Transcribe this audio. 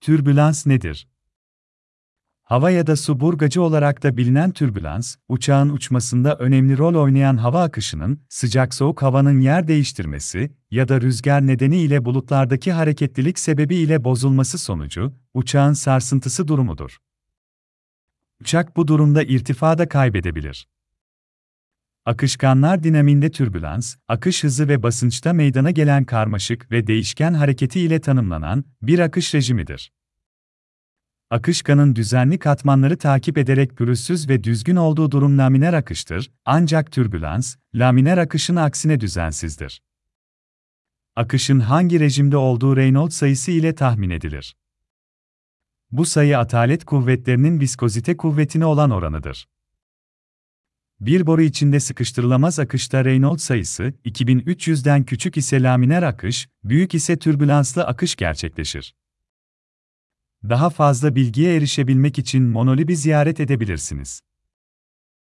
Türbülans nedir? Hava ya da su burgacı olarak da bilinen türbülans, uçağın uçmasında önemli rol oynayan hava akışının, sıcak-soğuk havanın yer değiştirmesi ya da rüzgar nedeniyle bulutlardaki hareketlilik sebebiyle bozulması sonucu, uçağın sarsıntısı durumudur. Uçak bu durumda irtifada kaybedebilir. Akışkanlar dinaminde türbülans, akış hızı ve basınçta meydana gelen karmaşık ve değişken hareketi ile tanımlanan bir akış rejimidir. Akışkanın düzenli katmanları takip ederek pürüzsüz ve düzgün olduğu durum laminer akıştır, ancak türbülans, laminer akışın aksine düzensizdir. Akışın hangi rejimde olduğu Reynolds sayısı ile tahmin edilir. Bu sayı atalet kuvvetlerinin viskozite kuvvetine olan oranıdır. Bir boru içinde sıkıştırılamaz akışta Reynolds sayısı 2300'den küçük ise laminer akış, büyük ise türbülanslı akış gerçekleşir. Daha fazla bilgiye erişebilmek için Monolib'i ziyaret edebilirsiniz.